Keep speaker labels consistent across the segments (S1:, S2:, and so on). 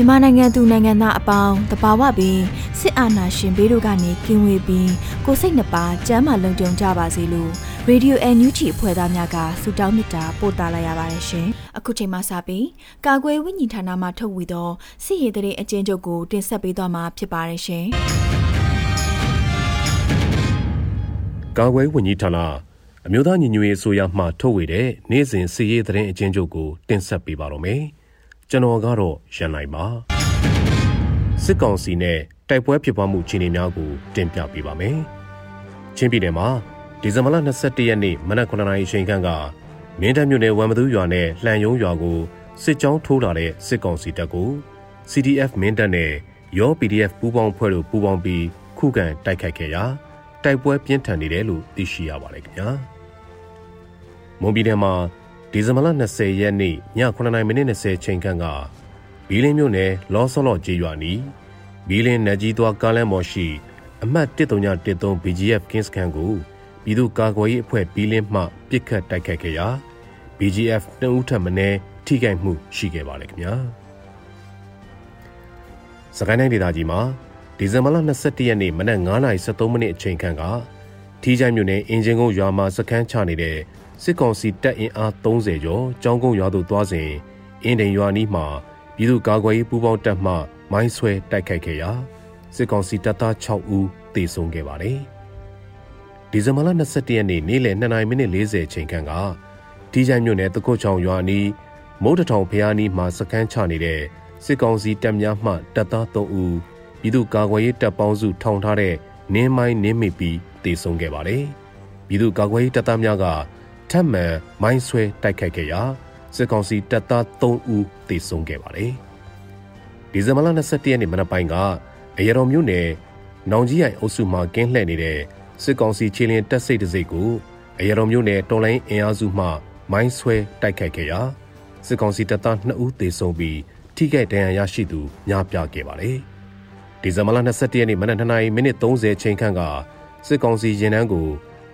S1: မြန်မာနိုင်ငံသူနိုင်ငံသားအပေါင်းတဘာဝပင်စစ်အာဏာရှင်ဘေးတို့ကနေကင်းဝေးပြီးကိုစိတ်နှပါကျမ်းမာလုံခြုံကြပါစေလို့ရေဒီယိုအန်ယူဂျီအဖွဲ့သားများကဆုတောင်းမေတ္တာပို့သလာရပါတယ်ရှင်။အခုချိန်မှစပြီးကာကွယ်ဝိညာဉ်ဌာနမှထုတ်ဝေသောစစ်ရေးတရေအကျဉ်းချုပ်ကိုတင်ဆက်ပေးသွားမှာဖြစ်ပါတယ်ရှင်။
S2: ကာကွယ်ဝိညာဉ်ဌာနအမျိုးသားညီညွတ်ရေးအစိုးရမှထုတ်ဝေတဲ့နေ့စဉ်စစ်ရေးတရေအကျဉ်းချုပ်ကိုတင်ဆက်ပေးပါတော့မယ်။ ကျွန်တော်ကတော့ရန်နိုင်ပါစစ်ကောင်စီနဲ့တိုက်ပွဲဖြစ်ပွားမှုခြေအနေများကိုတင်ပြပေးပါမယ်ချင်းပြည်နယ်မှာဒီဇင်ဘာလ22ရက်နေ့မနက်9:00နာရီအချိန်ခန့်ကမင်းတပ်မြို့နယ်ဝမ်မသူရွာနဲ့လှန်ယုံရွာကိုစစ်ကြောင်းထိုးလာတဲ့စစ်ကောင်စီတပ်ကို CDF မင်းတပ်နဲ့ရော PDF ပူးပေါင်းဖွဲ့တို့ပူးပေါင်းပြီးခုခံတိုက်ခိုက်ခဲ့ရာတိုက်ပွဲပြင်းထန်နေတယ်လို့သိရှိရပါတယ်ခင်ဗျာမွန်ပြည်နယ်မှာ ဒီဇင်ဘာလ20ရက်နေ့ည9:30မိနစ်20ချိန်ခန့်ကဘီလင်းမြို့နယ်လောဆောလော့ကျေးရွာနီးဘီလင်းနယ်ကြီးသွားကားလမ်းပေါ်ရှိ အမှတ်1313 BGF ကင်းစခန်းကိုပြည်သူ့ကာကွယ်ရေးအဖွဲ့ဘီလင်းမှပစ်ခတ်တိုက်ခိုက်ခဲ့ရာ BGF တအုပ်ထပ်မင်းထိခိုက်မှုရှိခဲ့ပါတယ်ခင်ဗျာစကိုင်းတိုင်းဒေသကြီးမှာဒီဇင်ဘာလ22ရက်နေ့မနက်9:73မိနစ်အချိန်ခန့်ကထီးချိုင်မြို့နယ်အင်ဂျင်ကုန်းရွာမှာစခန်းချနေတဲ့ စစ်ကောင်စီတပ်အင်အား30ကျော်ကြောင်းကုန်းရွာသို့သွားစဉ်အင်းဒိန်ရွာနီးမှာပြည်သူ့ကာကွယ်ရေးပူးပေါင်းတပ်မှမိုင်းဆွဲတိုက်ခိုက်ခဲ့ရာစစ်ကောင်စီတပ်သား6ဦးသေဆုံးခဲ့ပါတယ်။ဒီဇင်ဘာလ22ရက်နေ့နေ့လယ်2:40မိနစ်40ချိန်ခန့်ကတီးချိုင်မြို့နယ်တကုတ်ချောင်ရွာနီးမုတ်တထောင်ဖျားနီးမှာစခန်းချနေတဲ့စစ်ကောင်စီတပ်များမှတပ်သား3ဦးပြည်သူ့ကာကွယ်ရေးတပ်ပေါင်းစုထောင်ထားတဲ့နင်းမိုင်းနင်းမိပြီးတေဆုံးခဲ့ပါတယ်။ပြည်သူ့ကာကွယ်ရေးတပ်သားများက ထပ်မံမိုင်းဆွဲတိုက်ခိုက်ခဲ့ရာစစ်ကောင်စီတပ်သား3ဦးသေဆုံးခဲ့ပါတယ်။ဒီဇင်ဘာလ22ရက်နေ့မနက်ပိုင်းကအရတော်မြို့နယ်နောင်ကြီးရိုင်အုပ်စုမှာကင်းလှည့်နေတဲ့စစ်ကောင်စီခြေလျင်တပ်စိတ်တစိတ်ကိုအရတော်မြို့နယ်တော်လိုင်းအင်အားစုမှမိုင်းဆွဲတိုက်ခိုက်ခဲ့ရာစစ်ကောင်စီတပ်သား2ဦးသေဆုံးပြီးထိခိုက်ဒဏ်ရာရရှိသူများပြားခဲ့ပါတယ်။ဒီဇင်ဘာလ22ရက်နေ့မနက်2:30မိနစ်30ချိန်ခန့်ကစစ်ကောင်စီရင်နှန်းကို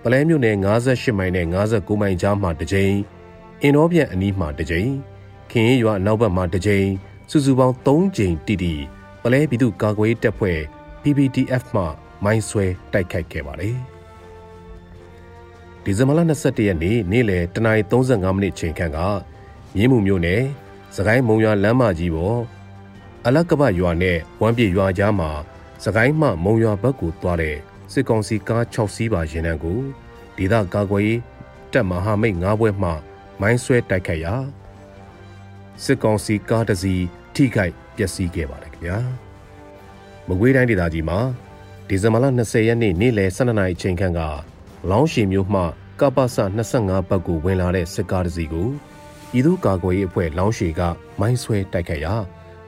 S2: ပလဲမြို့နယ်58မိုင်နဲ့59မိုင်ကြားမှာတစ်ကြိမ်အင်တော်ပြန်အနီးမှာတစ်ကြိမ်ခင်ရင်ရွာအနောက်ဘက်မှာတစ်ကြိမ်စုစုပေါင်း3ကြိမ်တီတီပလဲပြည်သူ့ကာကွယ်ရေးတပ်ဖွဲ့ PPTF မှမိုင်းဆွဲတိုက်ခိုက်ခဲ့ပါတယ်ဒီဇင်ဘာလ22ရက်နေ့နေ့လယ်09:35မိနစ်ချိန်ခန့်ကမြင်းမှုမြို့နယ်စကိုင်းမုံရွာလမ်းမကြီးပေါ်အလကပရွာနဲ့ဝမ်းပြေရွာကြားမှာစကိုင်းမှမုံရွာဘက်ကိုသွားတဲ့ စစ်ကောင်စီကား6စီးပါရင်နှံကိုဒေသကာကွယ်ရေးတပ်မဟာမိတ်9ဘွဲ့မှမိုင်းဆွဲတိုက်ခိုက်ရာစစ်ကောင်စီကားတစ်စီးထိခိုက်ပျက်စီးခဲ့ပါတယ်ခင်ဗျာမကွေးတိုင်းဒေသကြီးမှာဒီဇင်ဘာလ20ရက်နေ့နေ့လယ်12နာရီချိန်ခန့်ကလောင်းရှည်မြို့မှကပ္ပစ25ဘက်ကိုဝင်လာတဲ့စစ်ကားတစ်စီးကိုပြည်သူ့ကာကွယ်ရေးအဖွဲ့လောင်းရှည်ကမိုင်းဆွဲတိုက်ခိုက်ရာ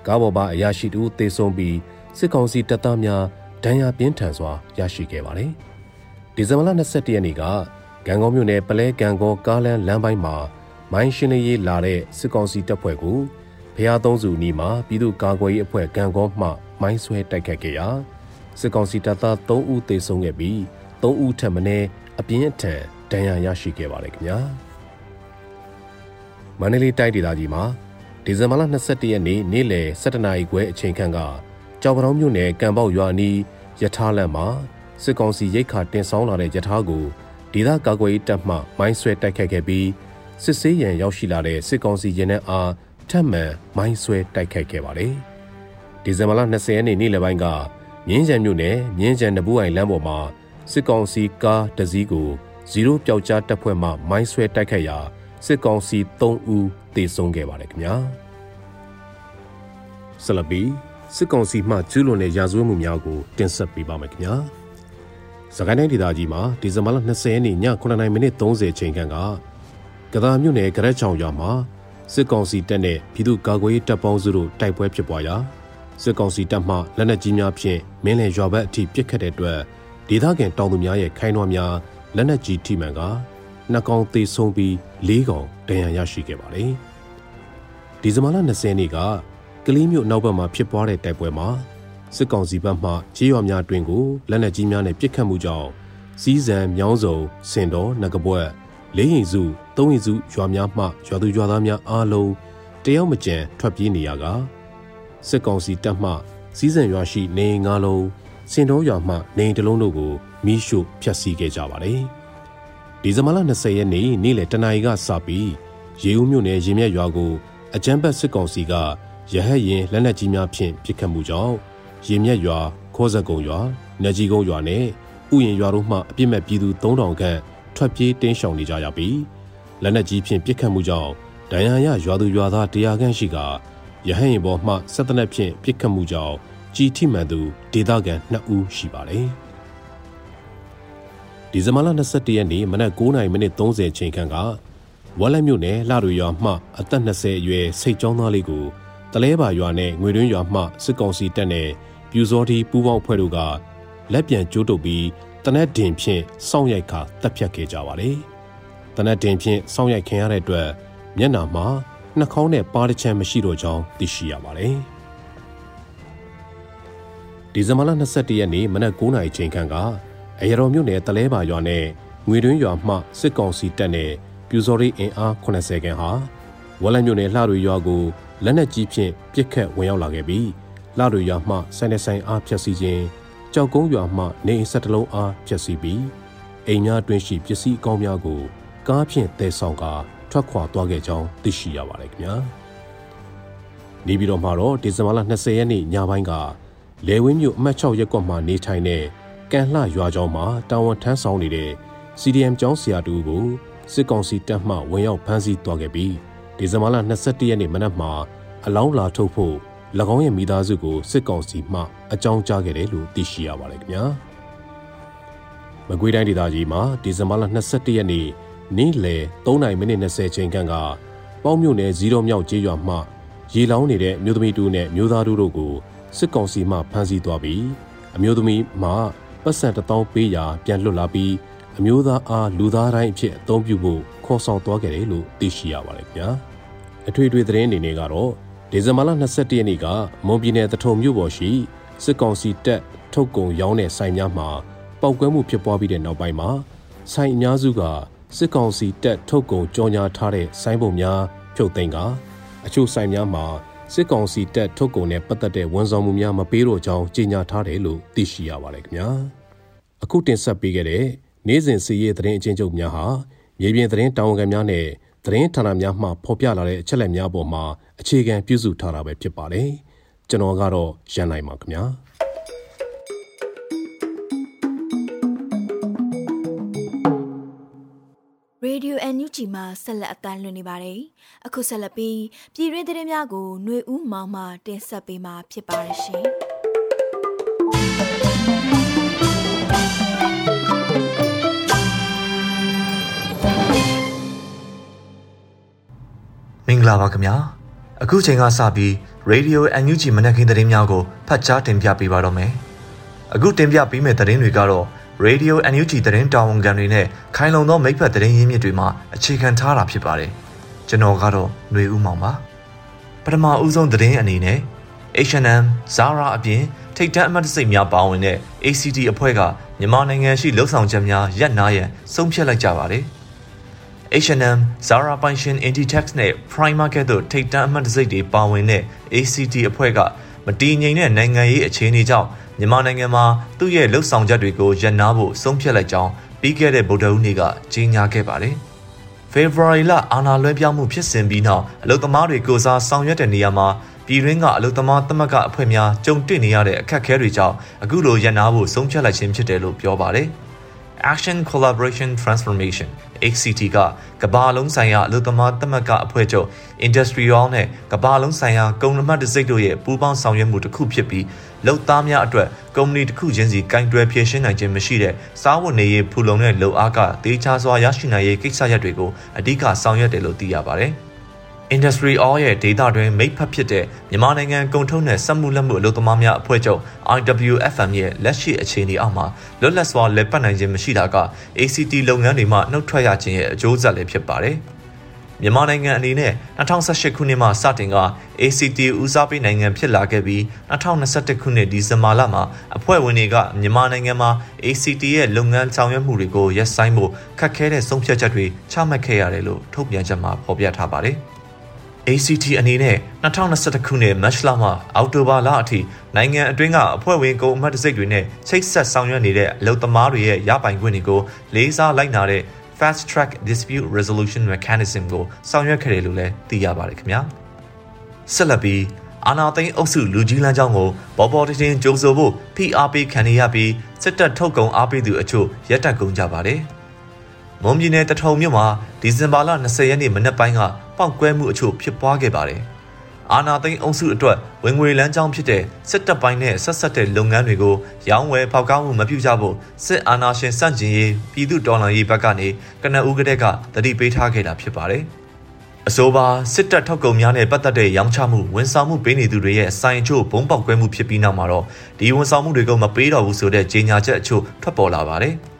S2: ကားပေါ်ပါအရာရှိတူသေဆုံးပြီးစစ်ကောင်စီတပ်သားများ ဒဏ်ရာပြင်းထန်စွာရရှိခဲ့ပါတယ်။ဒီဇင်ဘာလ22ရက်နေ့ကဂံကောမြို့နယ်ပလဲဂံကောကားလမ်းလမ်းပိုင်းမှာမိုင်းရှင်းလင်းရေးလာတဲ့စစ်ကောင်စီတပ်ဖွဲ့ကိုဖျားသုံးစုနီးမှာပြည်သူ့ကာကွယ်ရေးအဖွဲ့ဂံကောမှမိုင်းဆွဲတိုက်ခတ်ခဲ့ရာစစ်ကောင်စီတပ်သား3ဦးသေဆုံးခဲ့ပြီး3ဦးထပ်မံအပြင်းအထန်ဒဏ်ရာရရှိခဲ့ပါတယ်ခင်ဗျာ။မန္တလေးတိုင်းဒေသကြီးမှာဒီဇင်ဘာလ22ရက်နေ့နေ့လယ်7:00နာရီခွဲအချိန်ခန့်က ကြောင်ပတောင်းမြို့နယ်ကံပေါက်ရွာနီးယထာလန်မှာစစ်ကောင်စီရိတ်ခါတင်ဆောင်လာတဲ့ယထာကိုဒေသကာကွယ်ရေးတပ်မှမိုင်းဆွဲတိုက်ခိုက်ခဲ့ပြီးစစ်ဆေးရန်ရောက်ရှိလာတဲ့စစ်ကောင်စီရင်နှန်းအားထပ်မံမိုင်းဆွဲတိုက်ခိုက်ခဲ့ပါတယ်။ဒီဇင်ဘာလ20ရက်နေ့နေ့လယ်ပိုင်းကမြင်းကြံမြို့နယ်မြင်းကြံနဘူးအိုင်လမ်းပေါ်မှာစစ်ကောင်စီကားတစ်စီးကိုဇီရိုပျောက်ကြားတပ်ဖွဲ့မှမိုင်းဆွဲတိုက်ခိုက်ရာစစ်ကောင်စီ3ဦးသေဆုံးခဲ့ပါတယ်ခင်ဗျာ။ဆလဘီ စစ်ကောင်စီမှကျူးလွန်တဲ့ရာဇဝတ်မှုများကိုတင်ဆက်ပေးပါမယ်ခင်ဗျာ။စကိုင်းတိုင်းဒေသကြီးမှာဒီဇင်ဘာလ20ရက်နေ့ည9:30မိနစ်30ချိန်ခန့်ကကသာမြို့နယ်ကရက်ချောင်ရွာမှာစစ်ကောင်စီတပ်နဲ့ပြည်သူ့ကာကွယ်ရေးတပ်ပေါင်းစုတို့တိုက်ပွဲဖြစ်ပွားရာစစ်ကောင်စီတပ်မှလက်နက်ကြီးများဖြင့်မင်းလယ်ရွာဘက်အထိပစ်ခတ်တဲ့အတွက်ဒေသခံတောင်သူများရဲ့ခိုင်းနှွားများလက်နက်ကြီးထိမှန်ကနှစ်ကောင်သေဆုံးပြီး၄ကောင်ဒဏ်ရာရရှိခဲ့ပါတယ်။ဒီဇင်ဘာလ20နေ့က ကလေးမျိုးနောက်ဘက်မှာဖြစ်ပွားတဲ့တိုက်ပွဲမှာစစ်ကောင်စီဘက်မှကြေးရွာများတွင်ကိုလက်နက်ကြီးများနဲ့ပစ်ခတ်မှုကြောင့်စီးစံမြောင်းစုံစင်တော်နဂပွဲလေးရင်စုသုံးရင်စုရွာများမှရွာသူရွာသားများအားလုံးတယောက်မကျန်ထွက်ပြေးနေရကစစ်ကောင်စီတပ်မှစီးစံရွာရှိနေငါလုံးစင်တော်ရွာမှနေတလုံးတို့ကိုမိရှို့ဖျက်ဆီးခဲ့ကြပါတယ်။ဒီဇင်ဘာလ20ရက်နေ့နေ့လယ်တနာရီကစပြီးရေဦးမြို့နယ်ရင်မြက်ရွာကိုအကြမ်းဖက်စစ်ကောင်စီက ရဟတ်ရင်လက်နက်ကြီးများဖြင့်ပစ်ခတ်မှုကြောင့်ရင်မြက်ရွာခေါ်စကုံရွာနေကြီးကုန်းရွာနဲ့ဥယျင်ရွာတို့မှအပြစ်မဲ့ပြည်သူ3000ခန့်ထွက်ပြေးတင်းရှောင်နေကြရပြီးလက်နက်ကြီးဖြင့်ပစ်ခတ်မှုကြောင့်ဒဏ်ရာရရွာသူရွာသားတရားခန့်ရှိကရဟန်းရင်ပေါ်မှဆက်တနက်ဖြင့်ပစ်ခတ်မှုကြောင့်ကြီးထိမှန်သူဒေသခံ2ဦးရှိပါတယ်။ဒီဇင်ဘာလ21ရက်နေ့မနက်9:30မိနစ်30ချိန်ခန့်ကဝက်လက်မြို့နယ်လှရီရွာမှအသက်20အရွယ်စိတ်ကြောင်းသားလေးကို တလဲပါရွာနဲ့ငွေတွင်းရွာမှစစ်ကောင်စီတပ်နဲ့ပြူစောတီပူးပေါင်းဖွဲ့တို့ကလက်ပြန်ကျိုးတုပ်ပြီးတနက်တင်ဖြင့်စောင့်ရိုက်ခါတပ်ဖြတ်ခဲ့ကြပါတယ်။တနက်တင်ဖြင့်စောင့်ရိုက်ခင်ရတဲ့အတွက်မျက်နာမှာနှာခေါင်းနဲ့ပါးတစ်ချမ်းမရှိတော့ကြောင်းသိရှိရပါတယ်။ဒီဇင်ဘာလ22ရက်နေ့မနက်9:00နာရီချိန်ခန့်ကအရတော်မြို့နယ်တလဲပါရွာနဲ့ငွေတွင်းရွာမှစစ်ကောင်စီတပ်နဲ့ပြူစော်ရီအင်အား80ခန်းဟာဝက်လက်မြို့နယ်လှရီရွာကို လက်နက်ကြီးဖြင့်ပစ်ခတ်ဝင်ရောက်လာခဲ့ပြီးလှရီရွာမှဆိုင်နေဆိုင်အားဖျက်ဆီးခြင်းကြောက်ကုန်းရွာမှနေအိမ်ဆက်တလုံးအားဖျက်ဆီးပြီးအိမ်များတွင်ရှိပစ္စည်းအကောင်းများကိုကားဖြင့်တည်ဆောင်ကာထွက်ခွာသွားခဲ့ကြောင်းသိရှိရပါတယ်ခင်ဗျာနေပြည်တော်မှာတော့ဒီဇင်ဘာလ20ရက်နေ့ညပိုင်းကလေဝင်းမြို့အမှတ်6ရပ်ကွက်မှာနေထိုင်တဲ့ကန်လှရွာကျောင်းမှာတာဝန်ထမ်းဆောင်နေတဲ့ CDM ကျောင်းဆရာတူကိုစစ်ကောင်စီတပ်မှဝင်ရောက်ဖမ်းဆီးသွားခဲ့ပြီး ဒီဇင်ဘာလ22ရက်နေ့မနက်မှာအလောင်းလာထုတ်ဖို့၎င်းရဲ့မိသားစုကိုစစ်ကောင်စီမှအကြောင်းကြားခဲ့တယ်လို့သိရှိရပါတယ်ခင်ဗျာမကွေးတိုင်းဒေသကြီးမှာဒီဇင်ဘာလ22ရက်နေ့နေ့လယ်3:20မိနစ်20ချိန်ခန့်ကပေါင်းမြို့နယ်ဇီရောမြောက်ကျေးရွာမှရေလောင်းနေတဲ့မြို့သမီးတူနဲ့မြို့သားတို့ကိုစစ်ကောင်စီမှဖမ်းဆီးသွားပြီးအမျိုးသမီးမှပတ်စံတထောင်ပေးရာပြန်လွတ်လာပြီး အမျိုးသားအားလူသားတိုင်းအဖြစ်အသုံးပြုဖို့ခေါ်ဆောင်သွားခဲ့တယ်လို့သိရှိရပါတယ်ခင်ဗျာအထွေထွေသတင်းအနေနဲ့ကတော့ဒီဇင်ဘာလ22ရက်နေ့ကမွန်ပြည်နယ်တထုံမြို့ပေါ်ရှိစစ်ကောင်စီတပ်ထုတ်ကုန်ရောင်းတဲ့ဆိုင်များမှာပောက်ကွဲမှုဖြစ်ပွားပြီးတဲ့နောက်ပိုင်းမှာဆိုင်အများစုကစစ်ကောင်စီတပ်ထုတ်ကုန်ကြော်ညာထားတဲ့ဆိုင်းပုံများဖြုတ်သိမ်းကအချို့ဆိုင်များမှာစစ်ကောင်စီတပ်ထုတ်ကုန်နဲ့ပတ်သက်တဲ့ဝန်ဆောင်မှုများမပေးတော့ကြောင်းကြေညာထားတယ်လို့သိရှိရပါတယ်ခင်ဗျာအခုတင်ဆက်ပေးခဲ့တဲ့ နေ့စဉ်စီးရဲသတင်းအချင်းချုပ်များဟာမြေပြင်သတင်းတာဝန်ခံများနဲ့သတင်းဌာနများမှဖော်ပြလာတဲ့အချက်အလက်များပေါ်မှာအခြေခံပြုစုထားတာပဲဖြစ်ပါတယ်ကျွန်တော်ကတော့ရန်နိုင်ပါခင်ဗျာ
S1: ရေဒီယို NUG မှာဆက်လက်အသံလွှင့်နေပါတယ်။အခုဆက်လက်ပြီးပြည်တွင်းသတင်းများကိုຫນွေဦးမောင်မှတင်ဆက်ပေးမှာဖြစ်ပါတယ်ရှင်
S3: မင်္ဂလာပါခင်ဗျာအခုချိန်ကစပြီး Radio NUG မနက်ခင်းသတင်းများကိုဖတ်ကြားတင်ပြပေးပါတော့မယ်အခုတင်ပြပေးမယ့်သတင်းတွေကတော့ Radio NUG သတင်းတာဝန်ခံတွေနဲ့ခိုင်လုံသောမိဖက်သတင်းရင်းမြစ်တွေမှာအခြေခံထားတာဖြစ်ပါတယ်ကျွန်တော်ကတော့ຫນွေဦးမောင်ပါပထမဦးဆုံးသတင်းအနေနဲ့ H&M Zara အပြင်ထိတ်တန့်အမှတ်တစိတ်များပါဝင်တဲ့ ACT အဖွဲ့ကမြန်မာနိုင်ငံရှိလှုပ်ဆောင်ချက်များရပ်နားရန်ဆုံးဖြတ်လိုက်ကြပါတယ်။ H&M, Zara ပိုင်ရှင် Inditex နဲ့ Primark ကဲ့သို့ထိတ်တန့်အမှတ်တစိတ်တွေပါဝင်တဲ့ ACT အဖွဲ့ကမတည်ငြိမ်တဲ့နိုင်ငံရေးအခြေအနေကြောင့်မြန်မာနိုင်ငံမှာသူ့ရဲ့လှုပ်ဆောင်ချက်တွေကိုရပ်နားဖို့ဆုံးဖြတ်လိုက်ကြောင်းပြီးခဲ့တဲ့ဗုဒ္ဓဟူးနေ့ကကြေညာခဲ့ပါတယ်။ February လအာဏာလွှဲပြောင်းမှုဖြစ်စဉ်ပြီးနောက်အလုသမားတွေကိုစားဆောင်ရွက်တဲ့နေရာမှာပြည်ရင်းကအလုသမားသမဂ္ဂအဖွဲ့များကြုံတွေ့နေရတဲ့အခက်အခဲတွေကြောင့်အခုလိုရန်နာဖို့ဆုံးဖြတ်လိုက်ခြင်းဖြစ်တယ်လို့ပြောပါတယ်။ Action Collaboration Transformation ACT ကကဘာလုံးဆိုင်ရာအလုပ်သမားသမဂ္ဂအဖွဲ့ချုပ် Industrial နဲ့ကဘာလုံးဆိုင်ရာကုမ္ပဏီမှတ်တစိတ်တို့ရဲ့ပူးပေါင်းဆောင်ရွက်မှုတစ်ခုဖြစ်ပြီးလုပ်သားများအတွက်ကုမ္ပဏီတစ်ခုချင်းစီကင်တွယ်ဖြည့်ရှင်းနိုင်ခြင်းမရှိတဲ့စားဝတ်နေရေးဖူလုံတဲ့လုပ်အားကတေးခြားစွာရရှိနိုင်ရေးကိစ္စရပ်တွေကိုအဓိကဆောင်ရွက်တယ်လို့သိရပါတယ်။ Industry All ရဲ့ဒေတာတွင်မိတ်ဖက်ဖြစ်တဲ့မြန်မာနိုင်ငံကုန်ထုတ်နဲ့စက်မှုလက်မှုအလုပ်သမားများအဖွဲ့ချုပ် IWFM ရဲ့လက်ရှိအခြေအနေအောက်မှာလွတ်လပ်စွာလည်ပတ်နိုင်ခြင်းမရှိတာက ACT လုပ်ငန်းတွေမှနှုတ်ထွက်ရခြင်းရဲ့အကျိုးဆက်လည်းဖြစ်ပါတယ်။မြန်မာနိုင်ငံအနေနဲ့2018ခုနှစ်မှာစတင်က ACT ဦးစားပေးနိုင်ငံဖြစ်လာခဲ့ပြီး2021ခုနှစ်ဒီဇင်ဘာလမှာအဖွဲ့ဝင်တွေကမြန်မာနိုင်ငံမှာ ACT ရဲ့လုပ်ငန်းဆောင်ရွက်မှုတွေကိုရပ်ဆိုင်းဖို့ခက်ခဲတဲ့ဆုံးဖြတ်ချက်တွေချမှတ်ခဲ့ရတယ်လို့ထုတ်ပြန်ချက်မှာဖော်ပြထားပါတယ်။ ACT အနေနဲ့2021ခုနှစ်မတ်လမှအောက်တိုဘာလအထိနိုင်ငံအတွင်းကအဖွဲ့ဝင်ကုန်အမှတ်တစိတ်တွေနဲ့ချိတ်ဆက်ဆောင်ရွက်နေတဲ့အလုပ်သမားတွေရဲ့ရပိုင်ခွင့်တွေကိုလေးစားလိုက်နာတဲ့ Fast Track Dispute Resolution Mechanism ကိုဆောင်ရွက်ခဲ့တယ်လို့လည်းသိရပါတယ်ခင်ဗျာဆက်လက်ပြီးအာနာသိန်းအုပ်စုလူကြီးလမ်းကြောင်းကိုပေါ်ပေါ်တင်တင်ကြိုးဆိုဖို့ဖိအားပေးခံရပြီးစစ်တပ်ထုတ်ကုန်အားပေးသူအချို့ရက်တက်ကုန်ကြပါတယ်။ မွန်ပြည်နယ်တထုံမြို့မှာဒီဇင်ဘာလ20ရက်နေ့မနက်ပိုင်းကပောက်ကွဲမှုအချို့ဖြစ်ပွားခဲ့ပါတယ်။အာနာသိန်းအုပ်စုအတွက်ဝင်ငွေလမ်းကြောင်းဖြစ်တဲ့စစ်တပ်ပိုင်းနဲ့ဆက်ဆက်တဲ့လုပ်ငန်းတွေကိုရောင်းဝယ်ဖောက်ကားမှုမပြုကြဖို့စစ်အာဏာရှင်စန့်ကျင်ရေးပြည်သူတော်လှန်ရေးဘက်ကနေကနအူးကတဲ့ကတတိပေးထားခဲ့တာဖြစ်ပါတယ်။အဆိုပါစစ်တပ်ထုတ်ကုန်များနဲ့ပတ်သက်တဲ့ရောင်းချမှုဝန်ဆောင်မှုပေးနေသူတွေရဲ့စိုင်ချို့ဘုံပေါက်ကွဲမှုဖြစ်ပြီးနောက်မှာတော့ဒီဝန်ဆောင်မှုတွေကိုမပေးတော့ဘူးဆိုတဲ့ကြေညာချက်အချို့ထွက်ပေါ်လာပါတယ်။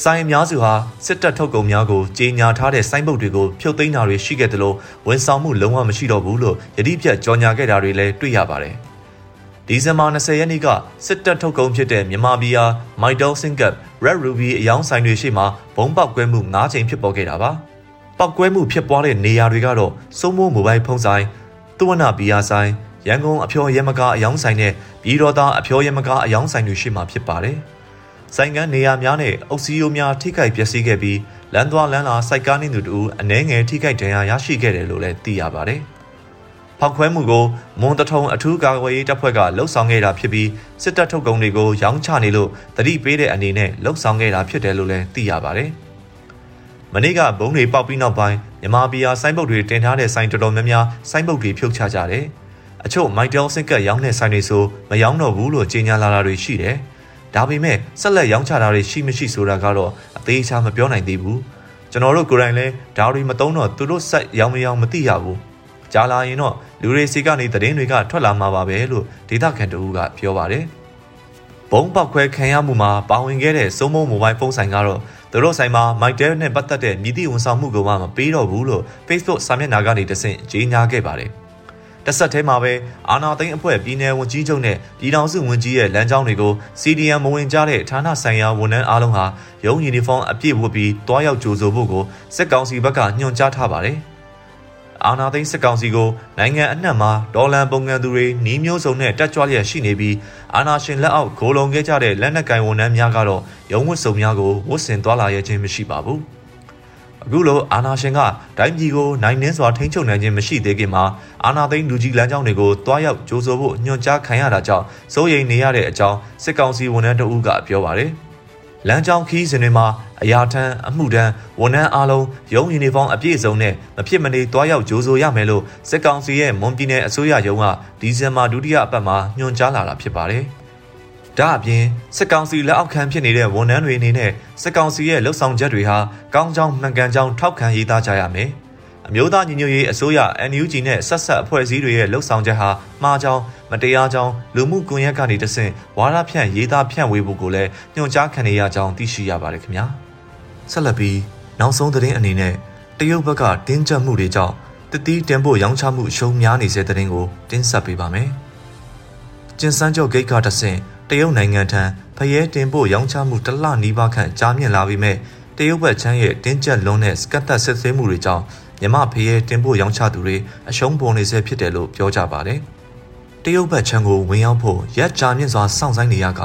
S3: ဆိုင်အများစုဟာစစ်တပ်ထုတ်ကုန်များကိုကြေညာထားတဲ့စိုင်းပုတ်တွေကိုဖြုတ်သိမ်းတာတွေရှိခဲ့တယ်လို့ဝန်ဆောင်မှုလုံးဝမရှိတော့ဘူးလို့ယတိပြတ်ကြော်ညာခဲ့တာတွေလည်းတွေ့ရပါတယ်။ဒီဇင်ဘာ20ရက်နေ့ကစစ်တပ်ထုတ်ကုန်ဖြစ်တဲ့မြန်မာပြည်ဟာမိုက်ဒယ်စင်ကပ် Red Ruby အယောင်ဆိုင်တွေရှိမှဘုံပေါက်ကွဲမှု၅ချိန်ဖြစ်ပေါ်ခဲ့တာပါ။ပောက်ကွဲမှုဖြစ်ပွားတဲ့နေရာတွေကတော့စိုးမိုးမိုဘိုင်းဖုန်းဆိုင်၊သွဝနာဘီယာဆိုင်ရန်ကုန်အဖျော်ရဲမကားအယောင်ဆိုင်နဲ့ပြည်တော်သားအဖျော်ရဲမကားအယောင်ဆိုင်တွေရှိမှဖြစ်ပါတယ်။ ဆိုင်ကန်းနေရာများနဲ့အုပ်စီးရိုးများထိခိုက်ပျက်စီးခဲ့ပြီးလမ်းသွားလမ်းလာစိုက်ကားနေသူတို့အနှဲငယ်ထိခိုက်ဒဏ်ရာရရှိခဲ့တယ်လို့လည်းသိရပါတယ်။ဖောက်ခွဲမှုကိုမွန်တထုံအထူးကာကွယ်ရေးတပ်ဖွဲ့ကလှုပ်ဆောင်ခဲ့တာဖြစ်ပြီးစစ်တပ်ထုတ်ကုန်တွေကိုရောင်းချနေလို့တတိပေးတဲ့အနေနဲ့လှုပ်ဆောင်ခဲ့တာဖြစ်တယ်လို့လည်းသိရပါတယ်။မနေ့ကဘုံတွေပေါက်ပြီးနောက်ပိုင်းမြန်မာပြည်ဟာစိုင်းပုတ်တွေတင်ထားတဲ့ဆိုင်တော်တော်များများစိုင်းပုတ်တွေဖြုတ်ချကြတယ်။အချို့မိုက်တယ်စင်ကတ်ရောင်းတဲ့ဆိုင်တွေဆိုမရောင်းတော့ဘူးလို့ကြေညာလာတာတွေရှိတယ်။ ဒါပေမဲ့ဆက်လက်ရောင်းချတာတွေရှိမရှိဆိုတာကတော့အသေးချာမပြောနိုင်သေးဘူးကျွန်တော်တို့ကိုယ်တိုင်လည်းဒါတွေမတုံးတော့သူတို့ဆက်ရောင်းမရောင်းမသိရဘူးကြားလာရင်တော့လူတွေစီကနေသတင်းတွေကထွက်လာမှာပါပဲလို့ဒေတာခန်တူကပြောပါတယ်ဘုံပောက်ခွဲခံရမှုမှာပါဝင်ခဲ့တဲ့စုံမုံမိုဘိုင်းဖုန်းဆိုင်ကတော့သူတို့ဆိုင်မှာ Mytel နဲ့ပတ်သက်တဲ့မြည်သည့်ဝန်ဆောင်မှုကိုမှမပေးတော့ဘူးလို့ Facebook စာမျက်နှာကနေတဆင့်ကြေညာခဲ့ပါတယ် တဆက်တည်းမှာပဲအာနာသိန်းအဖွဲ့ပြည်내ဝန်ကြီးချုပ်နဲ့ပြည်ထောင်စုဝန်ကြီးရဲ့လမ်းကြောင်းတွေကို CDM မဝင်ကြတဲ့ဌာနဆိုင်ရာဝန်ထမ်းအားလုံးဟာရုံးယူနီဖောင်းအပြည့်ဝတ်ပြီးတွားရောက်ကြိုဆိုဖို့ကိုစစ်ကောင်စီဘက်ကညွှန်ကြားထားပါတယ်။အာနာသိန်းစစ်ကောင်စီကိုနိုင်ငံအနှံ့မှာဒေါ်လန်ပုံငန်သူတွေနှီးမျိုးစုံနဲ့တက်ကြွလျက်ရှိနေပြီးအာနာရှင်လက်အောက်ဂိုလုံခဲ့ကြတဲ့လက်နက်ကင်ဝန်ထမ်းများကတော့ရုံးဝတ်စုံများကိုဝတ်ဆင်သွားလာရခြင်းမရှိပါဘူး။ အခုလိုအာနာရှင်ကတိုင်းပြည်ကိုနိုင်နှင်းစွာထိန်းချုပ်နိုင်ခြင်းမရှိသေးခင်မှာအာနာသိန်းလူကြီးလမ်းကြောင်းတွေကိုတွားရောက်ကြိုးဆိုဖို့ညွှန်ကြားခံရတာကြောင့်စိုးရိမ်နေရတဲ့အကြောင်းစစ်ကောင်စီဝန်ထမ်းတဦးကပြောပါတယ်။လမ်းကြောင်းခီးစဉ်တွေမှာအရာထမ်းအမှုထမ်းဝန်ထမ်းအားလုံးရုံးယူနီဖောင်းအပြည့်စုံနဲ့မဖြစ်မနေတွားရောက်ကြိုးဆိုရမယ်လို့စစ်ကောင်စီရဲ့မွန်ပြည်နယ်အစိုးရရုံးကဒီဇင်ဘာဒုတိယအပတ်မှာညွှန်ကြားလာတာဖြစ်ပါတယ်။ ဒါအပြင်စစ်ကောင်စီလက်အောက်ခံဖြစ်နေတဲ့ဝန်ထမ်းတွေအနေနဲ့စစ်ကောင်စီရဲ့လှုပ်ဆောင်ချက်တွေဟာကောင်းကြောင်းမှန်ကန်ကြောင်းထောက်ခံရေးသားကြရမယ်။အမျိုးသားညီညွတ်ရေးအစိုးရ NUG နဲ့ဆက်ဆက်အဖွဲ့အစည်းတွေရဲ့လှုပ်ဆောင်ချက်ဟာမှားကြောင်းမတရားကြောင်းလူမှုကွန်ရက်ကနေတဆင့်ဝါဒဖြန့်ရေးသားဖြန့်ဝေဖို့ကိုလည်းညွှန်ကြားခံနေရကြောင်းသိရှိရပါတယ်ခင်ဗျာ။ဆက်လက်ပြီးနောက်ဆုံးသတင်းအနေနဲ့တရုတ်ဘက်ကတင်းကျပ်မှုတွေကြောင့်တတိတင်ဖို့ရောင်းချမှုရှုံးများနေစေတဲ့သတင်းကိုတင်ဆက်ပေးပါမယ်။ကျင်စန်းကျော်ဂိတ်ကတဆင့် တရုတ်နိုင်ငံထံဖရဲတင်ပို့ရောင်းချမှုတလနီးပါးခန့်ကြားမြင့်လာပြီးမြဲတရုတ်ဘက်ချမ်းရဲ့တင်းကျပ်လွန်းတဲ့စကတ်သက်စစ်ဆေးမှုတွေကြောင့်မြမဖရဲတင်ပို့ရောင်းချသူတွေအရှုံးပေါ်နေဆဲဖြစ်တယ်လို့ပြောကြပါတယ်။တရုတ်ဘက်ချမ်းကိုဝင်ရောက်ဖို့ရက်ကြာမြင့်စွာစောင့်ဆိုင်းနေရက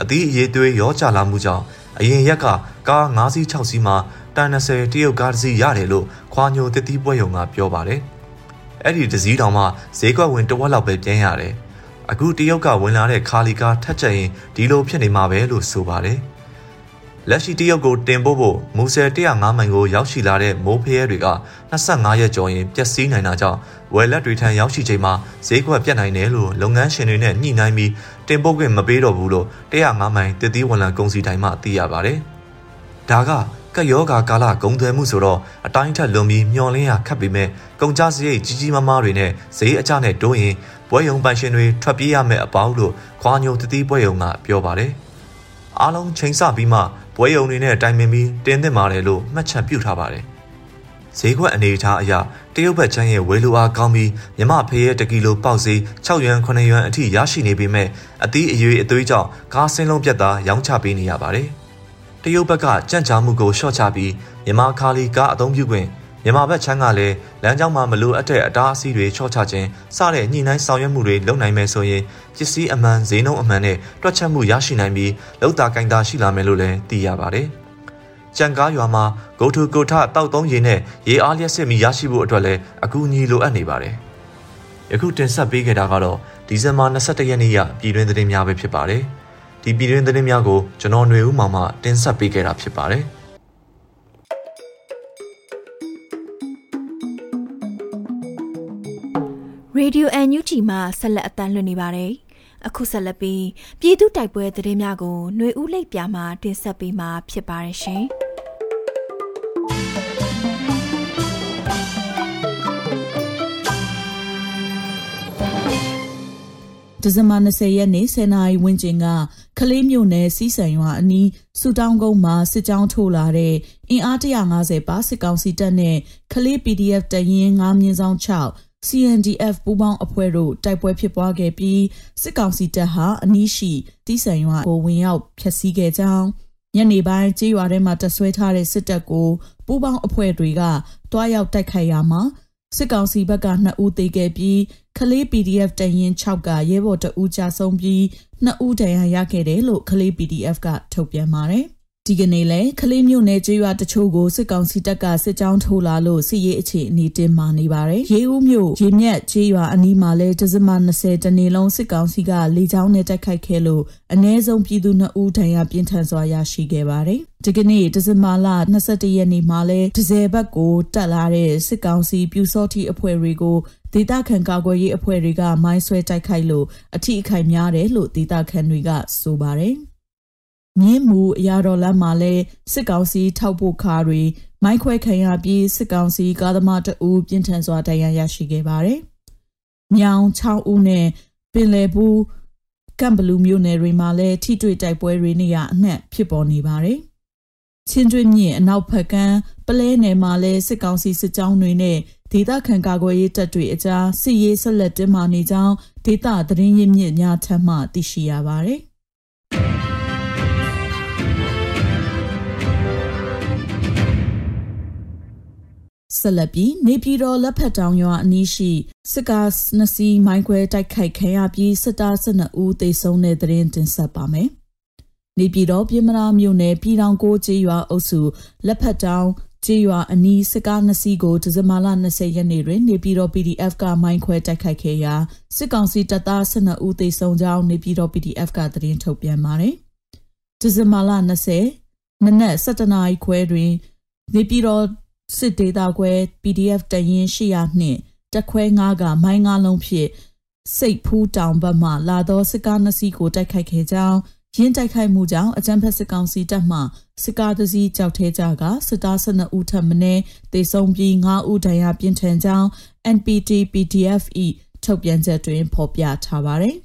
S3: အသီးအရေးသွေးရောကြလာမှုကြောင့်အရင်ရက်ကကား9စီး6စီးမှာတန်20တရုတ်ကားတစ်စီးရတယ်လို့ခွာညိုတစ်သီးပွဲရုံကပြောပါတယ်။အဲ့ဒီတစ်စီးတောင်မှဈေးကွက်ဝင်တဝက်လောက်ပဲပြန်ရတယ်။ အခုတရုတ်ကဝင်လာတဲ့ခါလီကားထက်ချက်ရင်ဒီလိုဖြစ်နေမှာပဲလို့ဆိုပါတယ်။လက်ရှိတရုတ်ကိုတင်ပို့ဖို့မူဆယ်105မိုင်ကိုရောက်ရှိလာတဲ့မိုးဖရဲတွေက25ရက်ကျော်ရင်ပျက်စီးနိုင်တာကြောင့်ဝယ်လက်တွေထံရောက်ရှိချိန်မှာဈေးကွက်ပြတ်နိုင်တယ်လို့လုပ်ငန်းရှင်တွေနဲ့ညှိနှိုင်းပြီးတင်ပို့ခွင့်မပေးတော့ဘူးလို့105မိုင်တည်တည်ဝန်လန်ကုန်စီတိုင်းမှသိရပါတယ်။ဒါကကယောဂါကာလဂုံသွဲမှုဆိုတော့အတိုင်းထက်လွန်ပြီးမျောလင်းရခတ်ပေမဲ့ကုန်ကြစရိတ်ကြီးကြီးမားမားတွေနဲ့ဈေးအကျနဲ့တိုးရင် ပွဲယုံပိုင်ရှင်တွေထွက်ပြေးရမယ့်အပေါင်းလို့ခွာညိုတတိပွဲယုံကပြောပါတယ်။အားလုံးချိန်ဆပြီးမှပွဲယုံတွေနဲ့တိုင်ပင်ပြီးတင်းသင့်ပါတယ်လို့မှတ်ချက်ပြုထားပါတယ်။ဈေးကွက်အနေအထားအရတရုတ်ဘက်ချမ်းရဲ့ဝယ်လိုအားကောင်းပြီးမြမဖေးရဲ့တကီလိုပေါက်စီ6ရွမ်9ရွမ်အထိရရှိနေပေမဲ့အသီးအရွေးအသွေးကြောင့်ကားစင်းလုံးပြတ်သားရောင်းချပေးနေရပါတယ်။တရုတ်ဘက်ကကြန့်ကြာမှုကိုရှော့ချပြီးမြန်မာခါလီကားအသုံးပြုခွင့် မြန်မာဘက်ချမ်းကလည်းလမ်းကြောင်းမှာမလိုအပ်တဲ့အတားအဆီးတွေချော့ချခြင်းစတဲ့ညှိနှိုင်းဆောင်ရွက်မှုတွေလုပ်နိုင်မယ်ဆိုရင်ပစ္စည်းအမှန်ဈေးနှုန်းအမှန်နဲ့တွက်ချက်မှုရရှိနိုင်ပြီးလောက်တာကင်တာရှိလာမယ်လို့လည်းသိရပါတယ်။ကြံကားရွာမှာဂိုထုကိုထတောက်သုံးရေနဲ့ရေအားလျက်စစ်မီရရှိဖို့အတွက်လည်းအကူအညီလိုအပ်နေပါတယ်။ယခုတင်ဆက်ပေးခဲ့တာကတော့ဒီဇင်ဘာ22ရက်နေ့ရပြည်တွင်းသတင်းများပဲဖြစ်ပါတယ်။ဒီပြည်တွင်းသတင်းများကိုကျွန်တော်ຫນွေဦးမောင်မှတင်ဆက်ပေးခဲ့တာဖြစ်ပါတယ်။
S1: Radio NUG မှာဆက်လက်အသံလွှင့်နေပါတယ်။အခုဆက်လက်ပြီးပြည်သူတိုက်ပွဲသတင်းများကိုຫນွေဦးလိပ်ပြမှာတင်ဆက်ပေးမှာဖြစ်ပါတယ်ရှင်။
S4: ဒီဇင်ဘာ20ရက်နေ့10နာရီဝန်းကျင်ကကလေးမြို့နယ်စီးဆန်ရွာအနီးစူတောင်းကုန်းမှာစစ်ကြောင်းထိုးလာတဲ့အင်အား150ပါစစ်ကောင်စီတပ်နဲ့ကလေး PDF တရင်9မြင်းဆောင်6 CNDF ပူးပေါင်းအဖွဲ့တို့တိုက်ပွဲဖြစ်ပွားခဲ့ပြီးစစ်ကောင်စီတပ်ဟာအနီးရှိတီးဆန်ရွာကိုဝင်ရောက်ဖျက်ဆီးခဲ့ကြောင်းညနေပိုင်းကြေးရွာထဲမှာတဆွဲထားတဲ့စစ်တပ်ကိုပူးပေါင်းအဖွဲ့တွေကတွားရောက်တိုက်ခိုက်ရမှာစစ်ကောင်စီဘက်က2ဦးသေခဲ့ပြီးကလေး PDF တရင်6ကရဲဘော်တဦးကြာဆုံးပြီး2ဦးဒဏ်ရာရခဲ့တယ်လို့ကလေး PDF ကထုတ်ပြန်ပါတယ်။ ဒီကနေ့လဲကလေးမြို့နယ်ကျေးရွာတချို့ကိုစစ်ကောင်စီတပ်ကစစ်ကြောင်းထိုးလာလို့စစ်ရေးအခြေအနေတင်မာနေပါတယ်။ရေဦးမြို့ရေမြက်ကျေးရွာအနီးမှာလဲဒဇမ20တနေလုံးစစ်ကောင်စီကလေကြောင်းနဲ့တိုက်ခိုက်ခဲ့လို့အ ਨੇ ဆုံးပြည်သူ2ဦးဒဏ်ရာပြင်းထန်စွာရရှိခဲ့ပါတယ်။ဒီကနေ့ဒဇမလ21ရက်နေ့မှာလဲဒဇယ်ဘက်ကိုတက်လာတဲ့စစ်ကောင်စီပြူစောတိအဖွဲ့တွေကိုဒေသခံကာကွယ်ရေးအဖွဲ့တွေကမိုင်းဆွဲတိုက်ခိုက်လို့အထိအခိုက်များတယ်လို့ဒေသခံတွေကဆိုပါတယ်။ မြင်းမူအရာတော်လမ်းမှာလဲစစ်ကောင်စီထောက်ပို့ခါတွေမိုင်းခွဲခံရပြီးစစ်ကောင်စီကားသမားတအူးပြင်းထန်စွာတရားရရှိခဲ့ပါတယ်။မြောင်6ဦးနဲ့ပင်လယ်ဘူးကမ်ဘလူးမြို့နယ်တွေမှာလည်းထိတွေ့တိုက်ပွဲတွေနေရအနှံ့ဖြစ်ပေါ်နေပါတယ်။ချင်းတွင်းမြင့်အနောက်ဘက်ကမ်းပလဲနယ်မှာလည်းစစ်ကောင်စီစစ်ကြောင်းတွေနဲ့ဒေသခံကာကွယ်ရေးတပ်တွေအကြားစစ်ရေးဆက်လက်တင်းမာနေကြောင်းဒေသသတင်းရင်းမြစ်များထပ်မံသိရှိရပါတယ်။ ဆက်လက်ပြီးနေပြည်တော်လက်ဖက်တောင်ရွာအနီးရှိစစ်ကားနှစ်စီးမိုင်းခွဲတိုက်ခိုက်ခံရပြီးစစ်သား12ဦးသေဆုံးတဲ့တဲ့ရင်တင်ဆက်ပါမယ်။နေပြည်တော်ပြည်မနာမြို့နယ်ပြည်တော်ကိုကျေးရွာအုပ်စုလက်ဖက်တောင်ကျေးရွာအနီးစစ်ကားနှစ်စီးကိုဒီဇင်ဘာလ20ရက်နေ့တွင်နေပြည်တော် PDF ကမိုင်းခွဲတိုက်ခိုက်ခဲ့ရာစစ်ကောင်စီတပ်သား12ဦးသေဆုံးကြောင်းနေပြည်တော် PDF ကသတင်းထုတ်ပြန်ပါတယ်။ဒီဇင်ဘာလ20နနက်7:00နာရီခွဲတွင်နေပြည်တော် စစ်ဒေသခွဲ PDF တရင်800နှင့်တက်ခွဲ9ကမိုင်း9လုံးဖြင့်စိတ်ဖူးတောင်ဘက်မှလာသောစစ်ကားနှစ်စီးကိုတိုက်ခိုက်ခဲ့ကြောင်းရင်းတိုက်ခိုက်မှုကြောင့်အကြမ်းဖက်စစ်ကောင်စီတပ်မှစစ်ကားတစ်စီးကြောက်ထဲကြကစစ်သား12ဦးထပ်မံတေဆုံးပြီး9ဦးဒဏ်ရာပြင်းထန်ကြောင်း NPT PDF ၏ထုတ်ပြန်ချက်တွင်ဖော်ပြထားပါသည်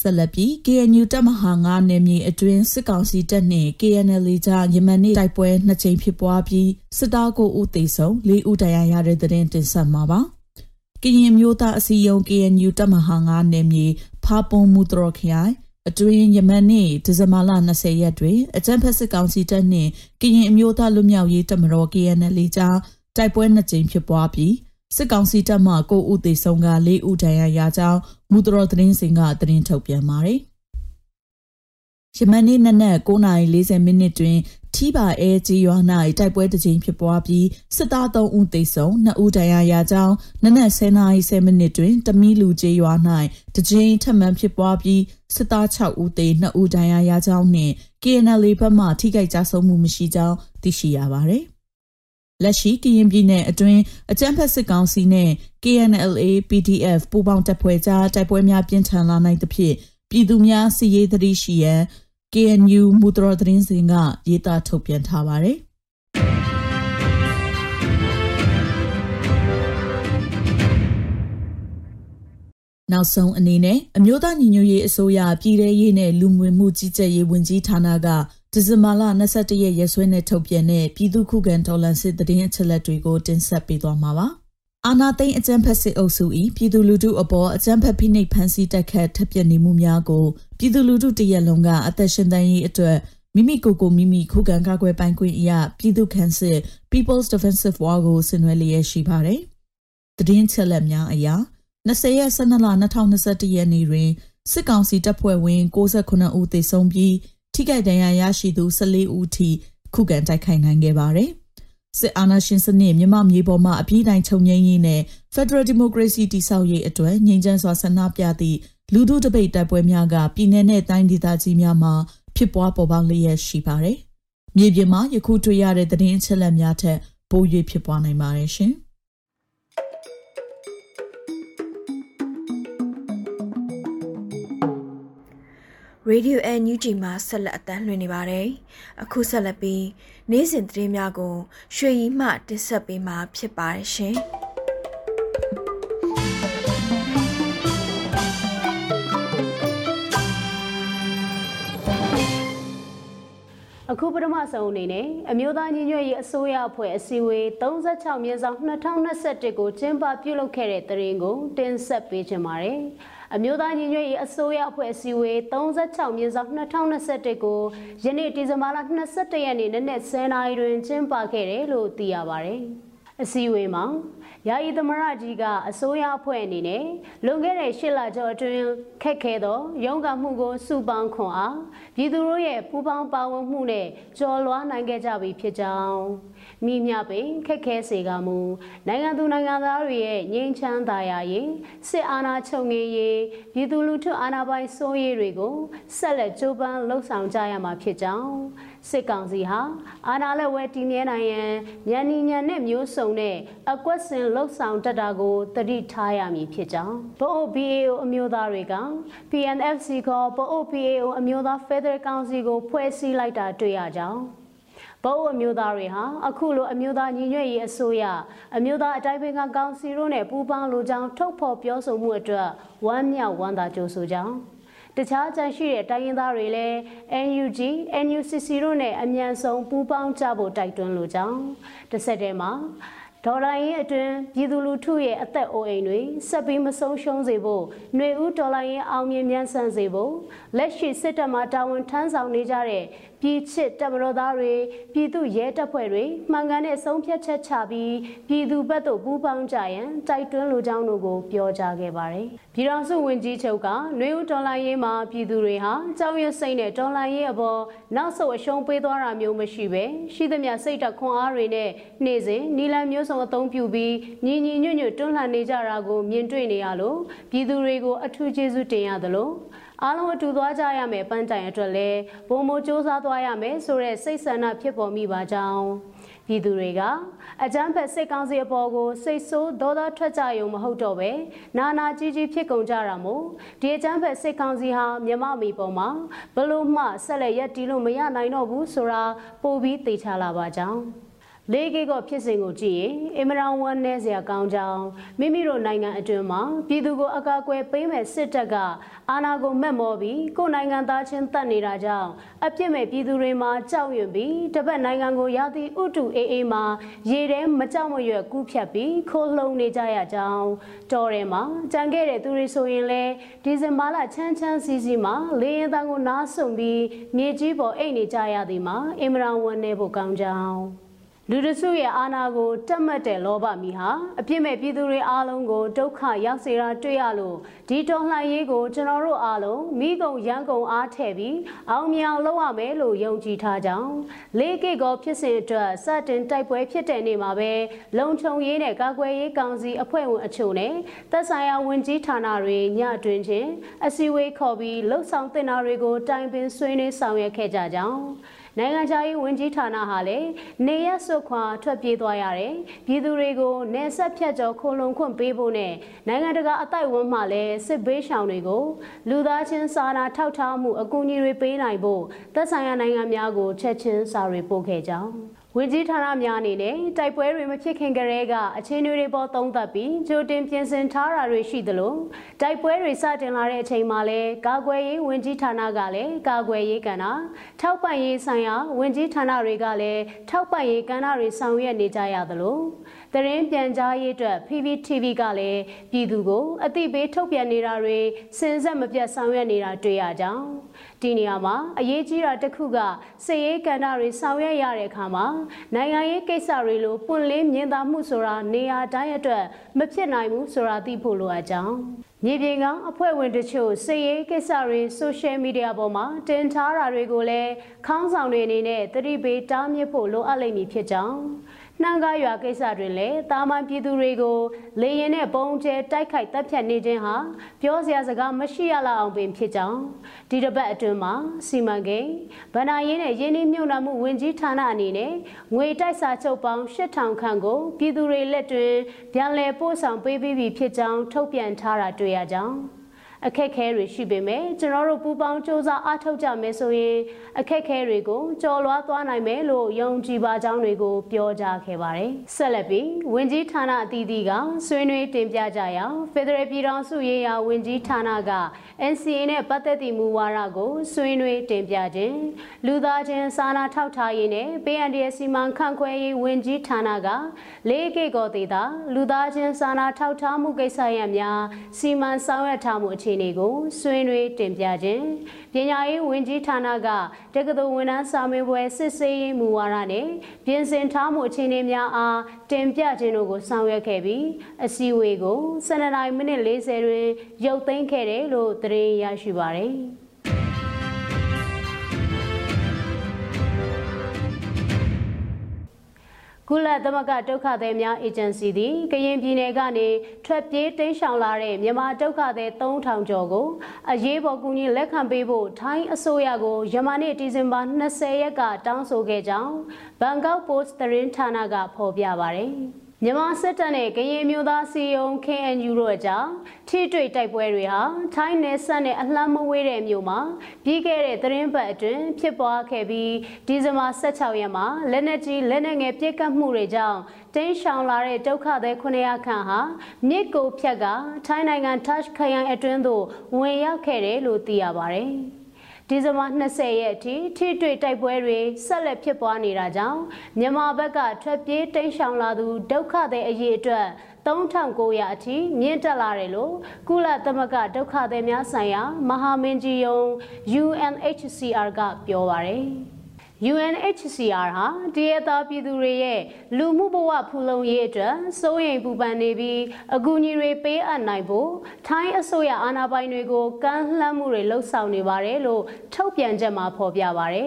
S4: ဆက်လက်ပြီး KNU တပ်မဟာ9နယ်မြေအတွင်းစစ်ကောင်စီတပ်နှင့် KNL ကြားယမန်နေ့တိုက်ပွဲနှစ်ကြိမ်ဖြစ်ပွားပြီးစစ်သားကိုဦးသေဆုံး၄ဦးဒဏ်ရာရတဲ့တဲ့တင်တင်ဆက်မှာပါ။ကရင်မျိုးသားအစည်းအရုံး KNU တပ်မဟာ9နယ်မြေဖာပွန်မူတရခရိုင်အတွင်းယမန်နေ့ဒီဇင်ဘာလ20ရက်တွင်အကြံဖက်စစ်ကောင်စီတပ်နှင့်ကရင်အမျိုးသားလူမျိုးရေးတပ်မတော် KNL ကြားတိုက်ပွဲနှစ်ကြိမ်ဖြစ်ပွားပြီး စစ်ကောင်စီတပ်မှ9ဦးသေဆုံးက4ဦးဒဏ်ရာရကြောင်းမူတော်သတင်းစင်ကသတင်းထုတ်ပြန်ပါတယ်။ယမန်နေ့နနက်9:40မိနစ်တွင်ထီးပါအဲကြီးရွာ၌တိုက်ပွဲတစ်ကြိမ်ဖြစ်ပွားပြီးစစ်သား3ဦးသေဆုံး2ဦးဒဏ်ရာရကြောင်းနနက်10:10မိနစ်တွင်တမီလူကြီးရွာ၌တစ်ကြိမ်ထပ်မံဖြစ်ပွားပြီးစစ်သား6ဦးသေ2ဦးဒဏ်ရာရကြောင်းနှင့် KNL ဘက်မှထိခိုက်ကြဆုံးမှုမရှိကြောင်းသိရှိရပါသည်။ လက်ရှိကရင်ပြည်နယ်အတွင်းအကြမ်းဖက်စစ်ကောင်စီနဲ့ KNLA PDF ပူးပေါင်းတပ်ဖွဲ့ကြားတိုက်ပွဲများပြင်းထန်လာနိုင်သဖြင့်ပြည်သူများစီရေးသတိရှိရန် KNU မူတရသတင်းစင်ကရေးသားထုတ်ပြန်ထားပါတယ်။နောက်ဆုံးအနေနဲ့အမျိုးသားညီညွတ်ရေးအစိုးရပြည်ထရေးနဲ့လူမှုမှုကြီးကြပ်ရေးဝန်ကြီးဌာနက ဒီဇင်ဘာလ22ရက်ရက်စွဲနဲ့ထုတ်ပြန်တဲ့ပြည်သူ့ခုခံတော်လှန်စစ်တရင်အချက်လက်တွေကိုတင်ဆက်ပေးသွားမှာပါ။အာနာသိန်းအကြမ်းဖက်စစ်အုပ်စု၏ပြည်သူလူထုအပေါ်အကြမ်းဖက်ဖိနှိပ်ဖန်ဆီးတက်ခတ်ထပ်ပြနေမှုများကိုပြည်သူလူထုတရက်လုံးကအသက်ရှင်သန်ရေးအတွက်မိမိကိုယ်ကိုမိမိခုခံကာကွယ်ပိုင်ခွင့်အရာပြည်သူ့ခန့်စစ် People's Defensive War ကိုဆင်နွှဲလျက်ရှိပါတယ်။တည်င်းချက်လက်များအရာ20ရက်12လ2021ရက်နေ့တွင်စစ်ကောင်စီတပ်ဖွဲ့ဝင်69ဦးသေဆုံးပြီး ထိခိုက်ဒဏ်ရာရရှိသူ14ဦးထိခုခံတိုက်ခိုက်နိုင်ခဲ့ပါတယ်။စစ်အာဏာရှင်စနစ်မြန်မာမြေပေါ်မှာအပြည့်တိုင်းချုပ်ငြိမ်းရေးနဲ့ Federal Democracy တည်ဆောက်ရေးအတွက်ငြိမ်းချမ်းစွာဆန္ဒပြသည့်လူထုတပိတ်တပ်ပွဲများကပြည်내နဲ့တိုင်းဒေသကြီးများမှာဖြစ်ပွားပေါ်ပေါက်လျက်ရှိပါတယ်။မြေပြင်မှာယခုတွေ့ရတဲ့သတင်းအချက်အလက်များထက်ပို၍ဖြစ်ပွားနိုင်ပါတယ်ရှင်။
S1: Radio NUG မှာဆက်လက်အသံလွှင့်နေပါတယ်။အခုဆက်လက်ပြီးနေ့စဉ်သတင်းများကို ရွှေရီမှတင်ဆက်ပေးမှာဖြစ်ပါတယ်ရှင်။
S5: အခုပထမဆုံးအနေနဲ့အမျိုးသားညီညွတ်ရေးအစိုးရအဖွဲ့အစည်းအဝေး36မြင်းဆောင်2021ကိုကျင်းပပြုလုပ်ခဲ့တဲ့တရင်ကိုတင်ဆက်ပေးချင်ပါတယ်။ အမျိုးသားညီညွတ်ရေးအစိုးရအဖွဲ့အစည်းအဝေး36မြင်းဆောင်2021ကိုယနေ့ဒီဇင်ဘာလ22ရက်နေ့နနက်10:00နာရီတွင်ကျင်းပခဲ့တယ်လို့သိရပါတယ်။အစည်းအဝေးမှာယာယီသမရကြီးကအစိုးရအဖွဲ့အနေနဲ့လွန်ခဲ့တဲ့၈လကျော်အတွင်းခက်ခဲသောရုန်းကန်မှုကိုစုပေါင်းခွန်အားပြည်သူတို့ရဲ့ပူးပေါင်းပါဝင်မှုနဲ့ကျော်လွှားနိုင်ခဲ့ကြပြီဖြစ်ကြောင်းမိမြပင်ခက်ခဲစေကမူနိုင်ငံသူနိုင်ငံသားတွေရဲ့ငြိမ်းချမ်းသာယာရေးစစ်အာဏာချုပ်ငြိမ်းရေးပြည်သူလူထုအာဏာပိုင်စိုးရေးတွေကိုဆက်လက်ကြိုးပမ်းလှုပ်ဆောင်ကြရမှာဖြစ်ကြောင်းစစ်ကောင်စီဟာအာဏာလက်ဝဲတည်မြဲနိုင်ရန်ညံနီညံနဲ့မျိုးစုံနဲ့အကွက်စင်လှုပ်ဆောင်တတ်တာကိုတတိထားရမည်ဖြစ်ကြောင်းဗအို BAO အမျိုးသားတွေက PNFC ခေါ်ဗအို BAO အမျိုးသား Federal Council ကိုဖွဲ့စည်းလိုက်တာတွေ့ရကြောင်း ဗုဒ္ဓအမျိုးသားတွေဟာအခုလိုအမျိုးသားညီညွတ်ရေးအစိုးရအမျိုးသားအတိုင်းပင်ကကောင်စီတို့နဲ့ပူးပေါင်းလိုကြောင်းထုတ်ဖော်ပြောဆိုမှုအတွက်ဝမ်းမြောက်ဝမ်းသာကြိုဆိုကြောင်းတခြားကြန့်ရှိတဲ့တိုင်းရင်းသားတွေလည်း NUG, NUCC တို့နဲ့အမြန်ဆုံးပူးပေါင်းကြဖို့တိုက်တွန်းလိုကြောင်းတစ်ဆက်တည်းမှာဒေါ်လာရင်းအတွင်းပြည်သူလူထုရဲ့အသက်အိုးအိမ်တွေဆက်ပြီးမဆုံးရှုံးစေဖို့ຫນွေဦးဒေါ်လာရင်းအောင်မြင်မြန်ဆန်စေဖို့လက်ရှိစစ်တပ်မှတာဝန်ထမ်းဆောင်နေကြတဲ့ ပြည်ချစ်တပ်မတော်သားတွေပြည်သူရဲတပ်ဖွဲ့တွေမှန်ကန်တဲ့ဆုံးဖြတ်ချက်ချပြီးပြည်သူဘက်သို့ပူးပေါင်းကြရန်တိုက်တွန်းလိုကြောင်းတို့ကိုပြောကြားခဲ့ပါတယ်။ပြည်တော်စုဝင်ကြီးချုပ်ကနှွေဦးဒေါ်လာရေးမှာပြည်သူတွေဟာကြောက်ရွံ့စိတ်နဲ့ဒေါ်လာရေးအပေါ်နောက်ဆုတ်အရှုံးပေးသွားတာမျိုးမရှိပဲရှိသမျှစိတ်တက်ခွန်အားတွေနဲ့နေ့စဉ်နီလန်မျိုးစုံအသုံးပြုပြီးညီညီညွတ်ညွတ်တွန်းလှန်နေကြတာကိုမြင်တွေ့နေရလို့ပြည်သူတွေကိုအထူးကျေးဇူးတင်ရသလို အားလုံးအတူသွားကြရမယ်ပန်းတိုင်အတွက်လည်းဘုံမိုးစ조사သွားရမယ်ဆိုတဲ့စိတ်ဆန္ဒဖြစ်ပေါ်မိပါကြောင်းပြည်သူတွေကအကြမ်းဖက်စစ်ကောင်စီအပေါ်ကိုစိတ်ဆိုးဒေါသထွက်ကြရုံမဟုတ်တော့ပဲနာနာကြီးကြီးဖြစ်ကုန်ကြတာမို့ဒီအကြမ်းဖက်စစ်ကောင်စီဟာမြမမီပေါ်မှာဘလို့မှဆက်လက်ရက်တီးလို့မရနိုင်တော့ဘူးဆိုတာပိုပြီးသိချလာပါကြောင်း လေးကေကဖြစ်စဉ်ကိုကြည့်ရင်အင်မရန်ဝမ်းနဲစရာကောင်းကြောင်းမိမိတို့နိုင်ငံအတွင်းမှာပြည်သူကိုအကာအကွယ်ပေးမဲ့စစ်တပ်ကအာဏာကိုမက်မောပြီးကိုယ်နိုင်ငံသားချင်းတတ်နေတာကြောင့်အပြစ်မဲ့ပြည်သူတွေမှာကြောက်ရွံ့ပြီးတပတ်နိုင်ငံကိုရာသီဥတုအေးအေးမှာရေထဲမကြောက်မရွံ့ကူးဖြတ်ပြီးခိုးလှုံနေကြရကြောင်းတော်ထဲမှာကြံခဲ့တဲ့သူတွေဆိုရင်လည်းဒီဇင်ဘာလချမ်းချမ်းစီစီမှာလေရင်တန်းကိုနားဆုံပြီးမြေကြီးပေါ်အိတ်နေကြရသည်မှာအင်မရန်ဝမ်းနေဖို့ကောင်းကြောင်း လူတစုရဲ့အာဏာကိုတတ်မှတ်တဲ့လောဘမီဟာအပြစ်မဲ့ပြည်သူတွေအားလုံးကိုဒုက္ခရောက်စေတာတွေ့ရလို့ဒီတော်လှန်ရေးကိုကျွန်တော်တို့အားလုံးမိကုံရန်ကုန်အားထည့်ပြီးအောင်မြင်အောင်လုပ်ရမယ်လို့ယုံကြည်ထားကြောင်းလေးကိကောဖြစ်စဉ်အတွက်စတင်တိုက်ပွဲဖြစ်တဲ့နေ့မှာပဲလုံခြုံရေးနဲ့ကာကွယ်ရေးကောင်စီအဖွဲ့ဝင်အချို့နဲ့သက်ဆိုင်ရာဝန်ကြီးဌာနတွေညအတွင်ချင်းအစည်းအဝေးခေါ်ပြီးလှုပ်ဆောင်တင်တာတွေကိုတိုင်ပင်ဆွေးနွေးဆောင်ရွက်ခဲ့ကြကြောင်း နိုင်ငံခြားရေးဝန်ကြီးဌာနဟာလည်းနေရဆွခွာထွက်ပြေးသွားရတယ်။ပြည်သူတွေကိုနေဆက်ဖြတ်ကျော်ခိုလုံခွင့်ပေးဖို့နဲ့နိုင်ငံတကာအတိုက်အဝန်းမှလည်းစစ်ဘေးရှောင်တွေကိုလူသားချင်းစာနာထောက်ထားမှုအကူအညီတွေပေးနိုင်ဖို့သက်ဆိုင်ရာနိုင်ငံများကိုချက်ချင်းစာတွေပို့ခဲ့ကြောင်း ဝန်ကြီးဌာနများအနေနဲ့တိုက်ပွဲတွေမဖြစ်ခင်ကတည်းကအခြေအနေတွေပေါ်သုံးသပ်ပြီးကြိုတင်ပြင်ဆင်ထားတာတွေရှိသလိုတိုက်ပွဲတွေစတင်လာတဲ့အချိန်မှာလည်းကာကွယ်ရေးဝန်ကြီးဌာနကလည်းကာကွယ်ရေးကဏ္ဍထောက်ပံ့ရေးဆိုင်ရာဝန်ကြီးဌာနတွေကလည်းထောက်ပံ့ရေးကဏ္ဍတွေဆောင်ရွက်နေကြရသလိုတရင်ပြန်ကြားရေးအတွက် PPTV ကလည်းပြည်သူကိုအသိပေးထုတ်ပြန်နေတာတွေစင်ဆက်မပြတ်ဆောင်ရွက်နေတာတွေ့ရကြောင်း ဒီနေရာမှာအရေးကြီးတာတစ်ခုကစည်ရေးကဏ္ဍတွေဆောင်ရွက်ရတဲ့အခါမှာနိုင်ငံရေးကိစ္စတွေလိုပွင့်လင်းမြင်သာမှုဆိုတာနေရာတိုင်းအတွက်မဖြစ်နိုင်ဘူးဆိုတာသိဖို့လိုအပ်ကြောင်းမြေပြင်ကအဖွဲ့ဝင်တချို့စည်ရေးကိစ္စတွေဆိုရှယ်မီဒီယာပေါ်မှာတင်ထားတာတွေကိုလည်းခေါင်းဆောင်တွေအနေနဲ့သတိပေးတားမြစ်ဖို့လိုအပ်လိမ့်မည်ဖြစ်ကြောင်း နှံကားရွာကိစ္စတွင်လည်းတာမန်ပြည်သူတွေကိုလေရင်နဲ့ပုံကျဲတိုက်ခိုက်တပ်ဖြတ်နေခြင်းဟာပြောစရာစကားမရှိရလောက်အောင်ပင်ဖြစ်ကြောင်းဒီတစ်ပတ်အတွင်းမှာစီမံကိန်းဗဏ္ဍာရေးနဲ့ရင်းနှီးမြှုပ်နှံမှုဝင်ကြီးဌာနအနေနဲ့ငွေတိုက်စာချုပ်ပေါင်း8000ခန့်ကိုပြည်သူတွေလက်တွင်ပြန်လည်ပို့ဆောင်ပေးပြီးပြီဖြစ်ကြောင်းထုတ်ပြန်ထားတာတွေ့ရကြောင်း အခက်ခဲတွေရှိပေမဲ့ကျွန်တော်တို့ပူပေါင်းစ조사အားထုတ်ကြမယ်ဆိုရင်အခက်ခဲတွေကိုကျော်လွှားသွားနိုင်မယ်လို့ယုံကြည်ပါကြောင်းတွေကိုပြောကြားခဲ့ပါတယ်။ဆက်လက်ပြီးဝင်ကြီးဌာနအသီးသီးကဆွေးနွေးတင်ပြကြရာဖက်ဒရယ်ပြည်ထောင်စုရေးရာဝင်ကြီးဌာနက NCA နဲ့ပတ်သက်သည့်မူဝါဒကိုဆွေးနွေးတင်ပြခြင်းလူသားချင်းစာနာထောက်ထားရေးနဲ့ PNDS စီမံခန့်ခွဲရေးဝင်ကြီးဌာနကလေးကေကောဒေတာလူသားချင်းစာနာထောက်ထားမှုကိစ္စရပ်များစီမံဆောင်ရွက်ထားမှုအခြေအနေကိုဆွေးနွေးတင်ပြခြင်းပညာရေးဝန်ကြီးဌာနကတက္ကသိုလ်ဝန်ထမ်းစာမေးပွဲစစ်ဆေးရေးမူဝါဒနဲ့ပြင်ဆင်ထားမှုအခြေအနေများအားတင်ပြခြင်းတို့ကိုဆောင်ရွက်ခဲ့ပြီးအစည်းအဝေးကို12မိနစ်40တွင်ရုပ်သိမ်းခဲ့တယ်လို့သတင်းရရှိပါတယ်။ ကုလသမဂ္ဂဒုက္ခသည်များအေဂျင်စီသည်ကရင်ပြည်နယ်ကနေထွက်ပြေးတိမ်းရှောင်လာတဲ့မြန်မာဒုက္ခသည်3000ကျော်ကိုအရေးပေါ်ကူညီလက်ခံပေးဖို့ထိုင်းအစိုးရကိုယမနေ့ဒီဇင်ဘာ20ရက်ကတောင်းဆိုခဲ့ကြောင်းဘန်ကောက်ပို့စ်သတင်းဌာနကဖော်ပြပါတယ်။ မြန်မာစစ်တပ်နဲ့ကရင်မျိုးသားစီယုံ KNU တို့အကြားထိတွေ့တိုက်ပွဲတွေဟာထိုင်းနယ်စပ်နဲ့အလှမ်းမဝေးတဲ့မြို့မှာပြီးခဲ့တဲ့သတင်းပတ်အတွင်းဖြစ်ပွားခဲ့ပြီးဒီဇင်ဘာ16ရက်မှာလက်နက်ကြီးလက်နက်ငယ်ပစ်ကတ်မှုတွေကြောင့်တင်းရှောင်လာတဲ့ဒုက္ခသည်900ခန့်ဟာမြစ်ကိုဖြတ်ကထိုင်းနိုင်ငံ Touch ခရိုင်အတွင်းသို့ဝင်ရောက်ခဲ့တယ်လို့သိရပါတယ်။ ဒီဇင်ဘာ20ရက်အထိထိတွေ့တိုက်ပွဲတွေဆက်လက်ဖြစ်ပွားနေတာကြောင့်မြန်မာဘက်ကထွက်ပြေးတိမ်းရှောင်လာသူဒုက္ခသည်အရေးအတွက်3900အထိမြင့်တက်လာတယ်လို့ကုလသမဂ္ဂဒုက္ခသည်များဆိုင်ရာ မဟာမင်းကြီးယုံ UNHCR ကပြောပါရယ် UNHCR ဟာတရသားပြည်သူတွေရဲ့လူမှုဘဝဖူလုံရေးအတွက်စိုးရိမ်ပူပန်နေပြီးအကူအညီတွေပေးအပ်နိုင်ဖို့ထိုင်းအစိုးရအာဏာပိုင်တွေကိုကမ်းလှမ်းမှုတွေလှုံ့ဆော်နေပါတယ်လို့ထုတ်ပြန်ချက်မှာဖော်ပြပါဗျ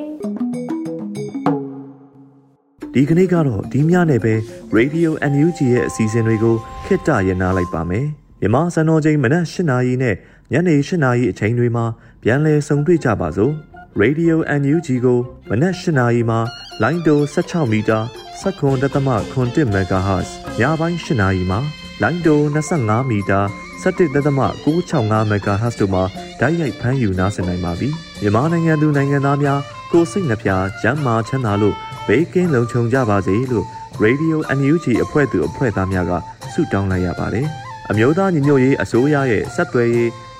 S5: ။
S3: ဒီကနေ့ကတော့ဒီညနေပဲ Radio NUG ရဲ့အစီအစဉ်တွေကိုခਿੱတရနာလိုက်ပါမယ်။မြမစံတော်ချိန်မနက်၈နာရီနဲ့ညနေ၈နာရီအချိန်တွေမှာပြန်လည်ဆုံတွေ့ကြပါစို့။ Radio NUG ကိုမနက်၈နာရီမှလိုင်းတို16မီတာ7.7 MHz ညပိုင်း၈နာရီမှလိုင်းတို25မီတာ17.665 MHz တို့မှာဓာတ်ရိုက်ဖမ်းယူနားဆင်နိုင်ပါပြီ။မြန်မာနိုင်ငံသူနိုင်ငံသားများကိုစိတ်နှပြကျန်းမာချမ်းသာလို့ဘေးကင်းလုံခြုံကြပါစေလို့ Radio NUG အဖွဲ့သူအဖွဲ့သားများကဆုတောင်းလိုက်ရပါတယ်။အမျိုးသားညီညွတ်ရေးအစိုးရရဲ့စက်သွယ်ရေး